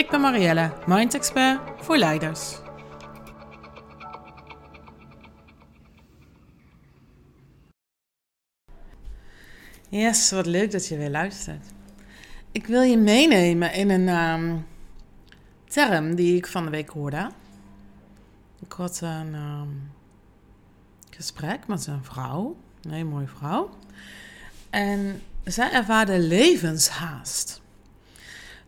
Ik ben Marielle, Mind Expert voor leiders. Yes, wat leuk dat je weer luistert. Ik wil je meenemen in een ehm, term die ik van de week hoorde. Ik had een ehm, gesprek met een vrouw, een hele mooie vrouw. En zij ervaarde levenshaast.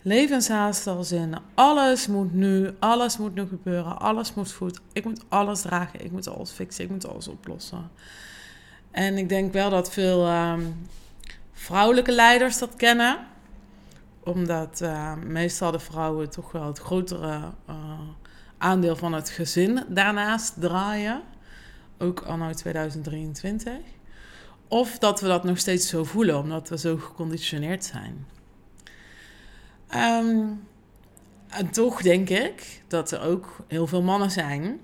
Levenshaast als in alles moet nu, alles moet nu gebeuren, alles moet goed. Ik moet alles dragen, ik moet alles fixen, ik moet alles oplossen. En ik denk wel dat veel ehm, vrouwelijke leiders dat kennen. Omdat uh, meestal de vrouwen toch wel het grotere uh, aandeel van het gezin daarnaast draaien. Ook anno 2023. Of dat we dat nog steeds zo voelen, omdat we zo geconditioneerd zijn. Um, en toch denk ik dat er ook heel veel mannen zijn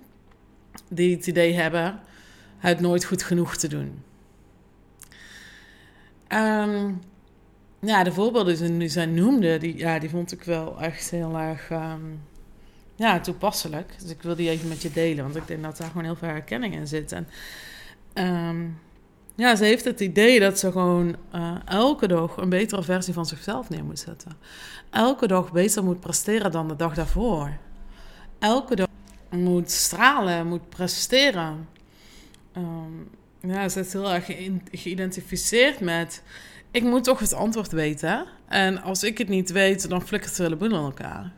die het idee hebben het nooit goed genoeg te doen. Um, ja, de voorbeelden die zij noemde, die, ja, die vond ik wel echt heel erg um, ja, toepasselijk. Dus ik wil die even met je delen, want ik denk dat daar gewoon heel veel herkenning in zit. En ja, ze heeft het idee dat ze gewoon uh, elke dag een betere versie van zichzelf neer moet zetten. Elke dag beter moet presteren dan de dag daarvoor. Elke dag moet stralen, moet presteren. Um, ja, ze is heel erg geïdentificeerd met... ik moet toch het antwoord weten. En als ik het niet weet, dan flikkert de hele boel in elkaar.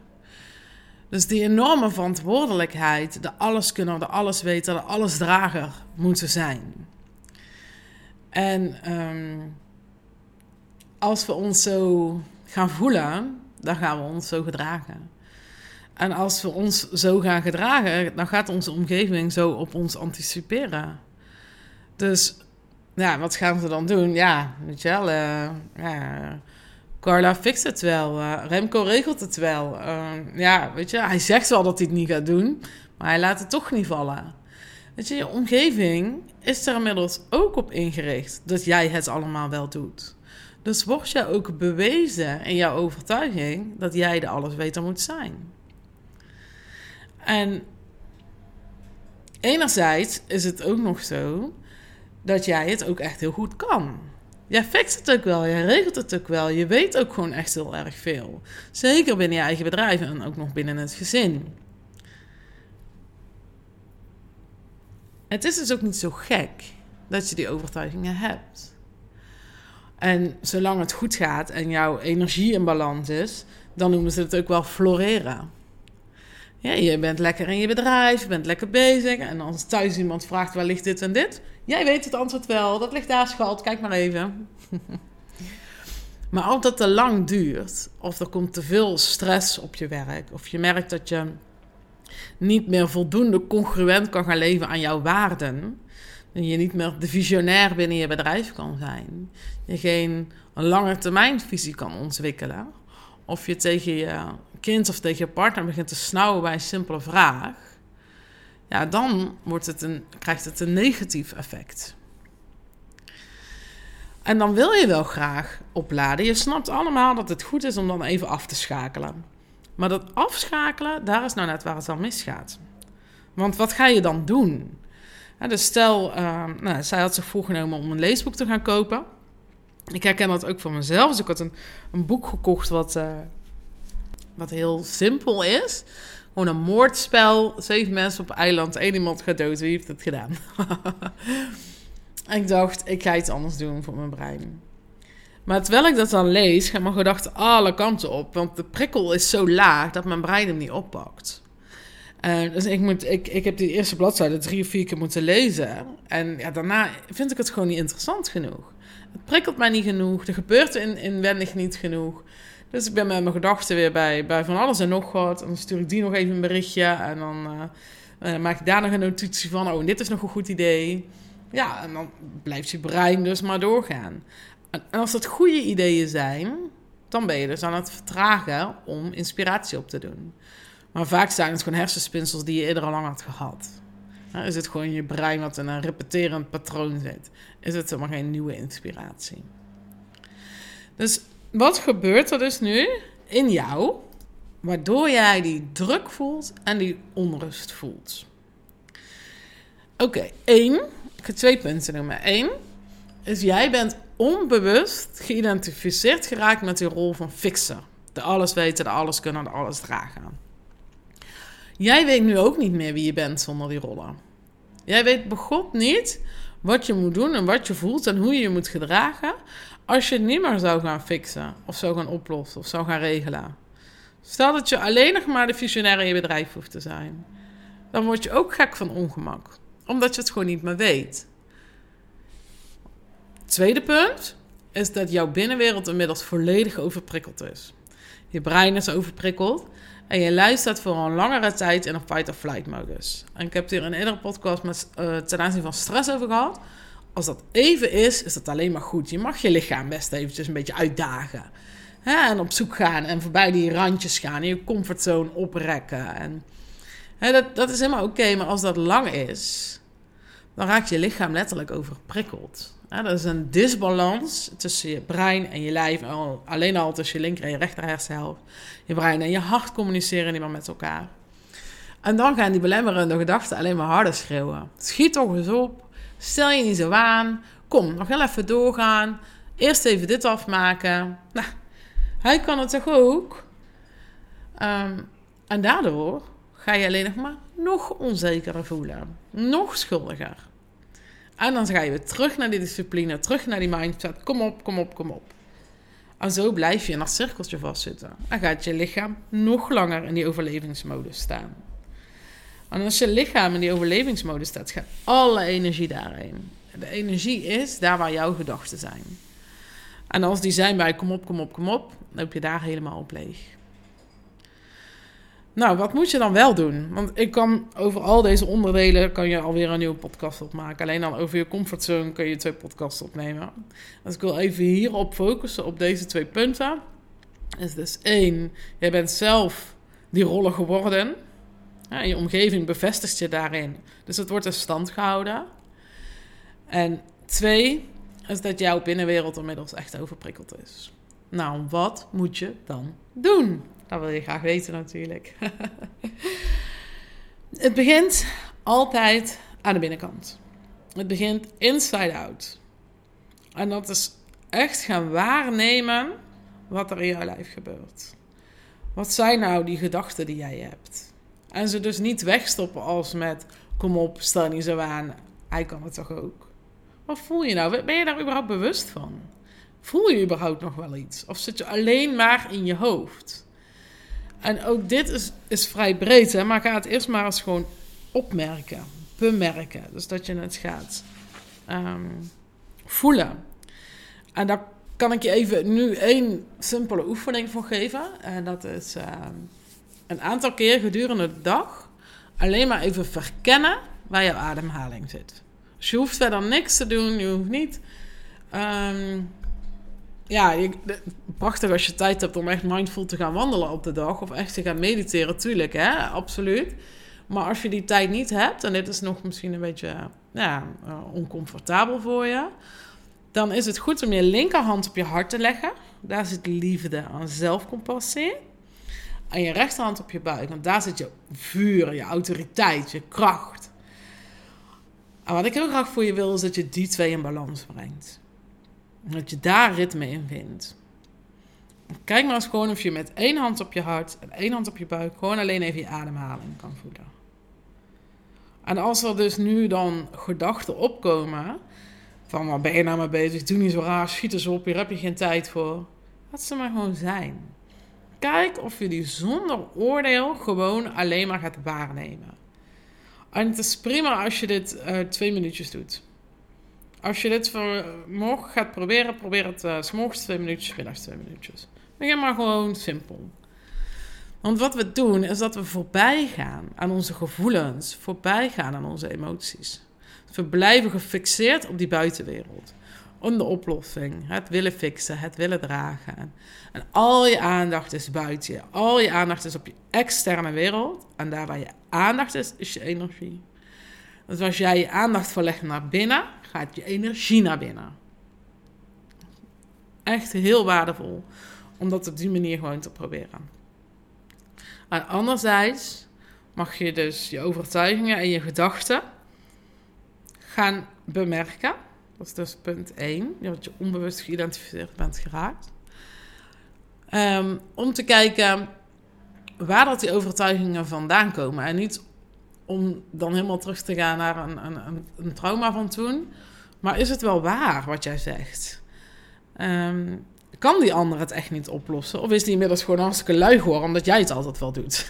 Dus die enorme verantwoordelijkheid, de alleskunner, de allesweter, de allesdrager moeten zijn. En um, als we ons zo gaan voelen, dan gaan we ons zo gedragen. En als we ons zo gaan gedragen, dan gaat onze omgeving zo op ons anticiperen. Dus wat gaan ze dan doen? Ja, weet je uh, ja, Carla fixt het wel. Uh, Remco regelt het wel. Uh, ja, weet je, hij zegt wel dat hij het niet gaat doen, maar hij laat het toch niet vallen. Weet je, omgeving is er inmiddels ook op ingericht dat jij het allemaal wel doet. Dus word je ook bewezen in jouw overtuiging dat jij de allesweter moet zijn. En enerzijds is het ook nog zo dat jij het ook echt heel goed kan. Jij fixt het ook wel, jij regelt het ook wel. Je weet ook gewoon echt heel erg veel. Zeker binnen je eigen bedrijf en ook nog binnen het gezin. Het is dus ook niet zo gek dat je die overtuigingen hebt. En zolang het goed gaat en jouw energie in balans is, dan noemen ze het ook wel floreren. Ja, je bent lekker in je bedrijf, je bent lekker bezig. En als thuis iemand vraagt waar ligt dit en dit, jij weet het antwoord wel. Dat ligt daar, schat, kijk maar even. maar als dat te lang duurt, of er komt te veel stress op je werk, of je merkt dat je niet meer voldoende congruent kan gaan leven aan jouw waarden. En je niet meer de visionair binnen je bedrijf kan zijn. Je geen lange termijnvisie kan ontwikkelen. Of je tegen je kind of tegen je partner begint te snauwen bij een simpele vraag. Ja, dan wordt het een, krijgt het een negatief effect. En dan wil je wel graag opladen. Je snapt allemaal dat het goed is om dan even af te schakelen. Maar dat afschakelen, daar is nou net waar het al misgaat. Want wat ga je dan doen? dus stel, uh, nou, zij had zich voorgenomen om een leesboek te gaan kopen. Ik herken dat ook voor mezelf. Dus ik had een, een boek gekocht wat, uh, wat heel simpel is. Gewoon een moordspel. Zeven mensen op eiland. één iemand gaat dood. Wie heeft het gedaan? en ik dacht, ik ga iets anders doen voor mijn brein. Maar terwijl ik dat dan lees, gaat mijn gedachten alle kanten op. Want de prikkel is zo laag dat mijn brein hem niet oppakt. Uh, dus ik, moet, ik, ik heb die eerste bladzijde drie of vier keer moeten lezen. En ja, daarna vind ik het gewoon niet interessant genoeg. Het prikkelt mij niet genoeg. Er gebeurt in, inwendig niet genoeg. Dus ik ben met mijn gedachten weer bij, bij van alles en nog wat. En dan stuur ik die nog even een berichtje. En dan uh, maak ik daar nog een notitie van. Oh, dit is nog een goed idee. Ja, en dan blijft je brein dus maar doorgaan. En, als dat goede ideeën zijn, dan ben je dus aan het vertragen om inspiratie op te doen. Maar vaak zijn het gewoon hersenspinsels die je eerder al lang had gehad. is het gewoon je brein wat in een repeterend patroon zit? Is het helemaal geen nieuwe inspiratie? Dus wat gebeurt er dus nu in jou, waardoor jij die druk voelt en die onrust voelt? Oké, één, ik ga twee punten noemen. Eén is jij bent onbewust geïdentificeerd geraakt met die rol van fixer. De alles weten, de alles kunnen, de alles dragen. Jij weet nu ook niet meer wie je bent zonder die rollen. Jij weet begot niet wat je moet doen en wat je voelt en hoe je je moet gedragen als je het niet meer zou gaan fixen of zou gaan oplossen of zou gaan regelen. Stel dat je alleen nog maar de visionair in je bedrijf hoeft te zijn. Dan word je ook gek van ongemak, omdat je het gewoon niet meer weet. Tweede punt is dat jouw binnenwereld inmiddels volledig overprikkeld is. Je brein is overprikkeld en je luistert voor een langere tijd in een fight-or-flight modus. En ik heb het hier een eerdere podcast met, uh, ten aanzien van stress over gehad. Als dat even is, is dat alleen maar goed. Je mag je lichaam best eventjes een beetje uitdagen. Hè? En op zoek gaan en voorbij die randjes gaan. En je comfortzone oprekken. En, hè, dat, dat is helemaal oké. maar als dat lang is, dan raakt je lichaam letterlijk overprikkeld. Dat is een disbalans tussen je brein en je lijf. Alleen al tussen je linker en je rechter hersenhelft. Je brein en je hart communiceren niet meer met elkaar. En dan gaan die belemmerende gedachten alleen maar harder schreeuwen. Schiet toch eens op. Stel je niet zo aan. Kom, nog heel even doorgaan. Eerst even dit afmaken. Nou, hij kan het toch ook? Ehm, en daardoor ga je alleen nog maar nog onzekerder voelen. Nog schuldiger. En dan ga je weer terug naar die discipline, terug naar die mindset. Kom op, kom op, kom op. En zo blijf je in dat cirkeltje vastzitten. Dan gaat je lichaam nog langer in die overlevingsmodus staan. En als je lichaam in die overlevingsmodus staat, gaat alle energie daarheen. De energie is daar waar jouw gedachten zijn. En als die zijn bij kom op, kom op, kom op, dan loop je daar helemaal op leeg. Nou, wat moet je dan wel doen? Want ik kan over al deze onderdelen kan je alweer een nieuwe podcast opmaken. Alleen dan over je comfortzone kun je twee podcasts opnemen. Dus ik wil even hierop focussen op deze twee punten. Is dus één, jij bent zelf die rollen geworden. Je omgeving bevestigt je daarin. Dus het wordt in stand gehouden. En twee, is dat jouw binnenwereld inmiddels echt overprikkeld is. Nou, wat moet je dan doen? Dat wil je graag weten natuurlijk. het begint altijd aan de binnenkant. Het begint inside out. En dat is echt gaan waarnemen wat er in jouw lijf gebeurt. Wat zijn nou die gedachten die jij hebt? En ze dus niet wegstoppen als met: kom op, stel niet zo aan, hij kan het toch ook? Wat voel je nou? Ben je daar überhaupt bewust van? Voel je überhaupt nog wel iets? Of zit je alleen maar in je hoofd? En ook dit is, is vrij breed, hè? maar ga het eerst maar eens gewoon opmerken, bemerken. Dus dat je het gaat ehm, voelen. En daar kan ik je even nu één simpele oefening voor geven. En dat is ehm, een aantal keer gedurende de dag alleen maar even verkennen waar jouw ademhaling zit. Dus je hoeft verder niks te doen, je hoeft niet. Um, ja, prachtig als je tijd hebt om echt mindful te gaan wandelen op de dag. Of echt te gaan mediteren, tuurlijk, hè, absoluut. Maar als je die tijd niet hebt, en dit is nog misschien een beetje ja, uh, oncomfortabel voor je, dan is het goed om je linkerhand op je hart te leggen. Daar zit liefde en zelfcompassie. En je rechterhand op je buik, want daar zit je vuur, je autoriteit, je kracht. En wat ik heel graag voor je wil, is dat je die twee in balans brengt. Dat je daar ritme in vindt. Kijk maar eens gewoon of je met één hand op je hart en één hand op je buik gewoon alleen even je ademhaling kan voelen. En als er dus nu dan gedachten opkomen van waar ben je nou mee bezig, doe niet zo raar, schiet eens op, hier heb je geen tijd voor. Laat ze maar gewoon zijn. Kijk of je die zonder oordeel gewoon alleen maar gaat waarnemen. En het is prima als je dit uh, twee minuutjes doet. Als je dit morgen gaat proberen, probeer het uh, twee minuutjes, middags twee minuutjes. Begin maar gewoon simpel. Want wat we doen is dat we voorbij gaan aan onze gevoelens, voorbij gaan aan onze emoties. We blijven gefixeerd op die buitenwereld. Om de oplossing, het willen fixen, het willen dragen. En al je aandacht is buiten je. Al je aandacht is op je externe wereld. En daar waar je aandacht is, is je energie. Dus als jij je aandacht verlegt naar binnen, gaat je energie naar binnen. Echt heel waardevol om dat op die manier gewoon te proberen. En anderzijds mag je dus je overtuigingen en je gedachten gaan bemerken. Dat is dus punt 1, dat je onbewust geïdentificeerd bent geraakt. Um, om te kijken waar dat die overtuigingen vandaan komen. En niet om dan helemaal terug te gaan naar een, een, een trauma van toen. Maar is het wel waar wat jij zegt? Um, kan die ander het echt niet oplossen? Of is die inmiddels gewoon hartstikke lui geworden omdat jij het altijd wel doet?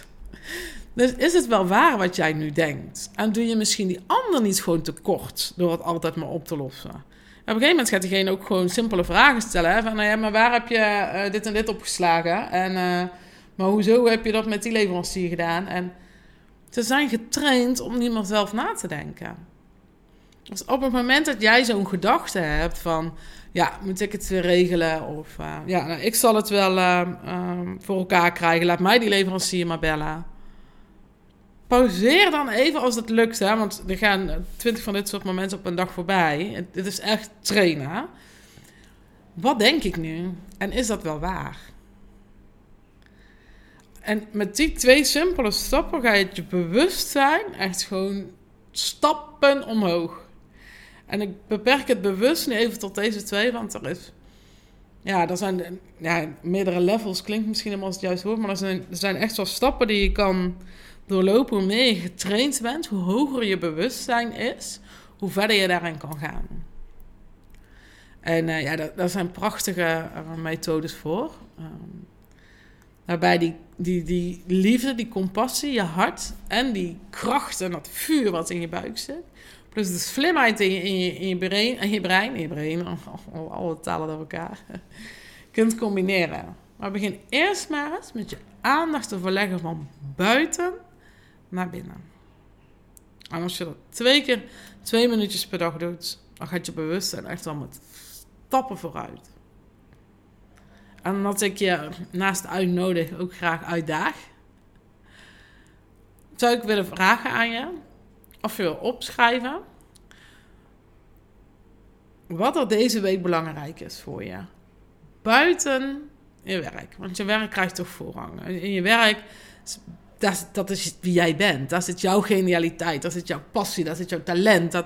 Dus is het wel waar wat jij nu denkt? En doe je misschien die ander niet gewoon tekort door het altijd maar op te lossen? op een gegeven moment gaat diegene ook gewoon simpele vragen stellen. Hè? Van, nou ja, maar waar heb je uh, dit en dit opgeslagen? En, uh, maar hoezo heb je dat met die leverancier gedaan? En ze zijn getraind om niet meer zelf na te denken. Dus op het moment dat jij zo'n gedachte hebt van... Ja, moet ik het weer regelen? Of uh, ja, nou, ik zal het wel voor elkaar krijgen. Laat mij die leverancier maar bellen pauzeer dan even als het lukt. Hè? Want er gaan twintig van dit soort momenten op een dag voorbij. Dit is echt trainen. Wat denk ik nu? En is dat wel waar? En met die twee simpele stappen ga je je bewustzijn echt gewoon stappen omhoog. En ik beperk het bewust nu even tot deze twee, want er is. Ja, er zijn ja, meerdere levels, klinkt misschien helemaal het juiste woord, maar er zijn, er zijn echt wel stappen die je kan doorlopen, hoe meer je getraind bent, hoe hoger je bewustzijn is, hoe verder je daarin kan gaan. En uh, ja, daar, zijn prachtige uh, methodes voor. Um, waarbij die, die, die liefde, die compassie, je hart en die kracht en dat vuur wat in je buik zit. Plus de slimheid in je, in je, in je brein, en je brein, in je brein, alle talen door elkaar, kunt combineren. Maar begin eerst maar eens met je aandacht te verleggen van buiten naar binnen. En als je dat twee keer, twee minuutjes per dag doet, dan gaat je bewustzijn echt wel met stappen vooruit. En dat ik je naast uitnodig ook graag uitdaag, zou ik willen vragen aan je of je wil opschrijven wat er deze week belangrijk is voor je. Buiten je werk. Want je werk krijgt toch voorrang. In je werk dat, dat is wie jij bent. Dat is jouw genialiteit. Dat is jouw passie. Dat is jouw talent. Dat,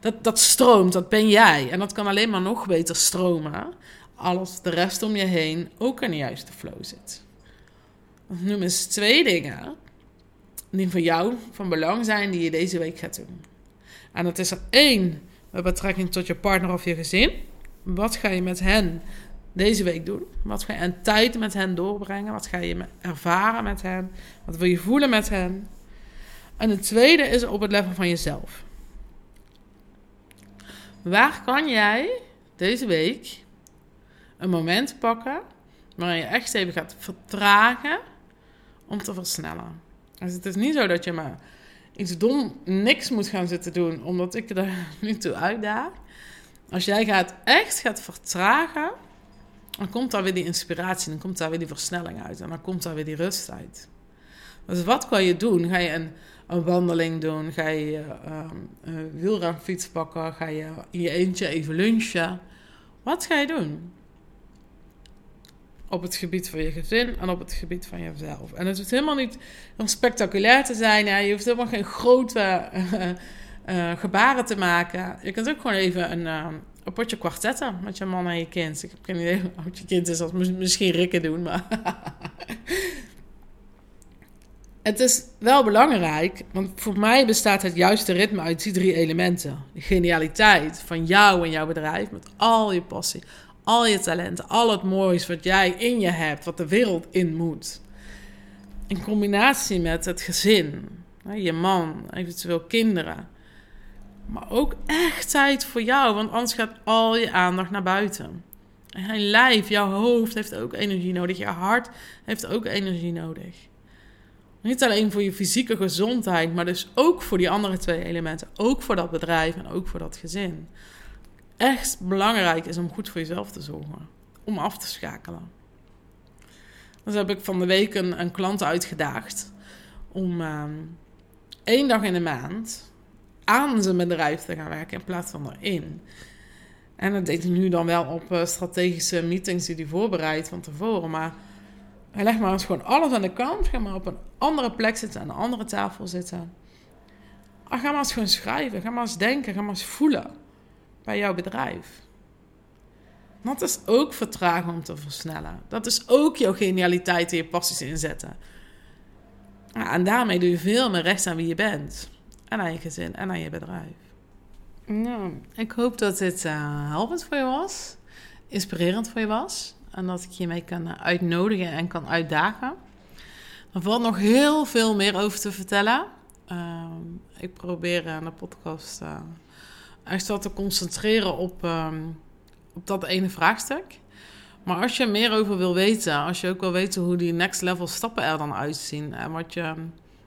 dat, dat stroomt. Dat ben jij. En dat kan alleen maar nog beter stromen. Als de rest om je heen ook in de juiste flow zit. Noem eens twee dingen die voor jou van belang zijn die je deze week gaat doen. En dat is er één met betrekking tot je partner of je gezin. Wat ga je met hen deze week doen? Wat ga je een tijd met hen doorbrengen? Wat ga je ervaren met hen? Wat wil je voelen met hen? En het tweede is op het level van jezelf. Waar kan jij deze week een moment pakken waarin je echt even gaat vertragen om te versnellen? Dus het is niet zo dat je maar iets dom niks moet gaan zitten doen omdat ik er nu toe uitdaag. Als jij gaat echt gaat vertragen dan komt daar weer die inspiratie, dan komt daar weer die versnelling uit en dan komt daar weer die rust uit. Dus wat kan je doen? Ga je een, een wandeling doen? Ga je um, een wielrenfiets pakken? Ga je in je eentje even lunchen? Wat ga je doen? Op het gebied van je gezin en op het gebied van jezelf. En het hoeft helemaal niet om spectaculair te zijn. Je hoeft helemaal geen grote uh, gebaren te maken. Je kunt ook gewoon even een, uh, een potje kwartetten met je man en je kind. Ik heb geen idee oud je kind is, als misschien Rikken doen, maar... het is wel belangrijk, want voor mij bestaat het juiste ritme uit die drie elementen. De genialiteit van jou en jouw bedrijf, met al je passie, al je talenten, al het moois wat jij in je hebt, wat de wereld in moet. In combinatie met het gezin, je man, eventueel kinderen. Maar ook echt tijd voor jou, want anders gaat al je aandacht naar buiten. Je lijf, jouw hoofd heeft ook energie nodig. Je hart heeft ook energie nodig. Niet alleen voor je fysieke gezondheid, maar dus ook voor die andere twee elementen. Ook voor dat bedrijf en ook voor dat gezin. Echt belangrijk is om goed voor jezelf te zorgen. Om af te schakelen. Dus heb ik van de week een, klant uitgedaagd om ehm, één dag in de maand aan zijn bedrijf te gaan werken in plaats van erin. En dat deed hij nu dan wel op uh, strategische meetings die hij voorbereidt van tevoren. Maar hij legt maar eens gewoon alles aan de kant. Ga maar op een andere plek zitten, aan een andere tafel zitten. Ah, ga maar eens gewoon schrijven. Ga maar eens denken. Ga maar eens voelen bij jouw bedrijf. Dat is ook vertragen om te versnellen. Dat is ook jouw genialiteit en je passies inzetten. en daarmee doe je veel meer recht aan wie je bent. En aan je gezin en aan je bedrijf. Nou, ik hoop dat dit uh, helpend voor je was. Inspirerend voor je was. En dat ik je mee kan eh, uitnodigen en kan uitdagen. Er valt nog heel veel meer over te vertellen. Uh, ik probeer in de podcast echt wat te concentreren op, uh, op dat ene vraagstuk. Maar als je er meer over wil weten, als je ook wil weten hoe die next level stappen er dan uitzien en wat je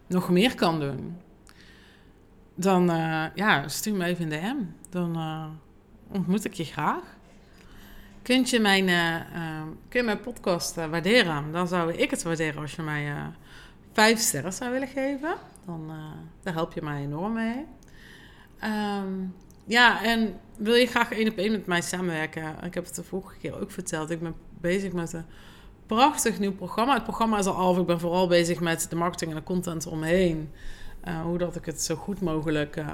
nog meer kan doen, dan uh, ja, stuur me even de DM. Dan uh, ontmoet ik je graag. Kunt je mijn, uh, kun je mijn podcast waarderen? Dan zou ik het waarderen als je mij vijf sterren zou willen geven. Dan daar help je mij enorm mee. Um, ja, en wil je graag één op één met mij samenwerken? Ik heb het de vorige keer ook verteld. Ik ben bezig met een prachtig nieuw programma. Het programma is al af. Ik ben vooral bezig met de marketing en de content omheen. Uh, hoe dat ik het zo goed mogelijk uh,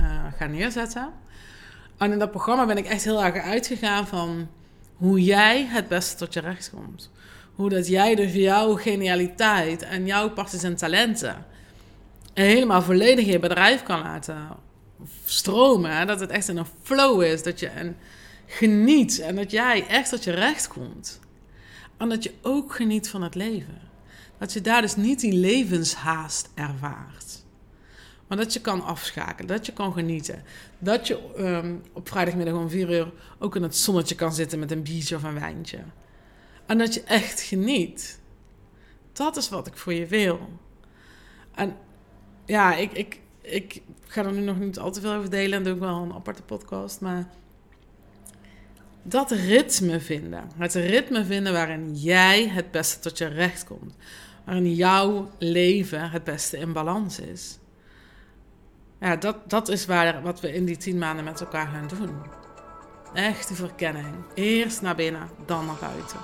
uh, ga neerzetten. En in dat programma ben ik echt heel erg uitgegaan van hoe jij het beste tot je recht komt. Hoe dat jij dus jouw genialiteit en jouw passies en talenten helemaal volledig in je bedrijf kan laten stromen. Dat het echt in een flow is. Dat je en geniet en dat jij echt tot je recht komt. En dat je ook geniet van het leven. Dat je daar dus niet die levenshaast ervaart. Maar dat je kan afschakelen, dat je kan genieten. Dat je um, op vrijdagmiddag om vier uur ook in het zonnetje kan zitten met een biertje of een wijntje. En dat je echt geniet. Dat is wat ik voor je wil. En ja, ik, ik, ik ga er nu nog niet al te veel over delen. En doe ik wel een aparte podcast. Maar dat ritme vinden. Het ritme vinden waarin jij het beste tot je recht komt. Waarin jouw leven het beste in balans is. Ja, dat, dat is waar, wat we in die tien maanden met elkaar gaan doen. Echte verkenning. Eerst naar binnen, dan naar buiten.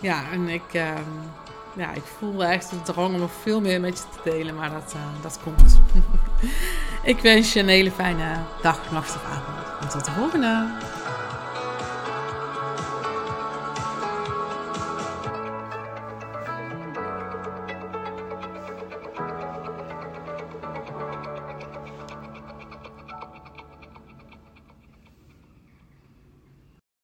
Ja, en ik, uh, ja, ik voel echt de drang om nog veel meer met je te delen, maar dat, uh, dat komt. ik wens je een hele fijne dag, nacht of avond. En tot de volgende.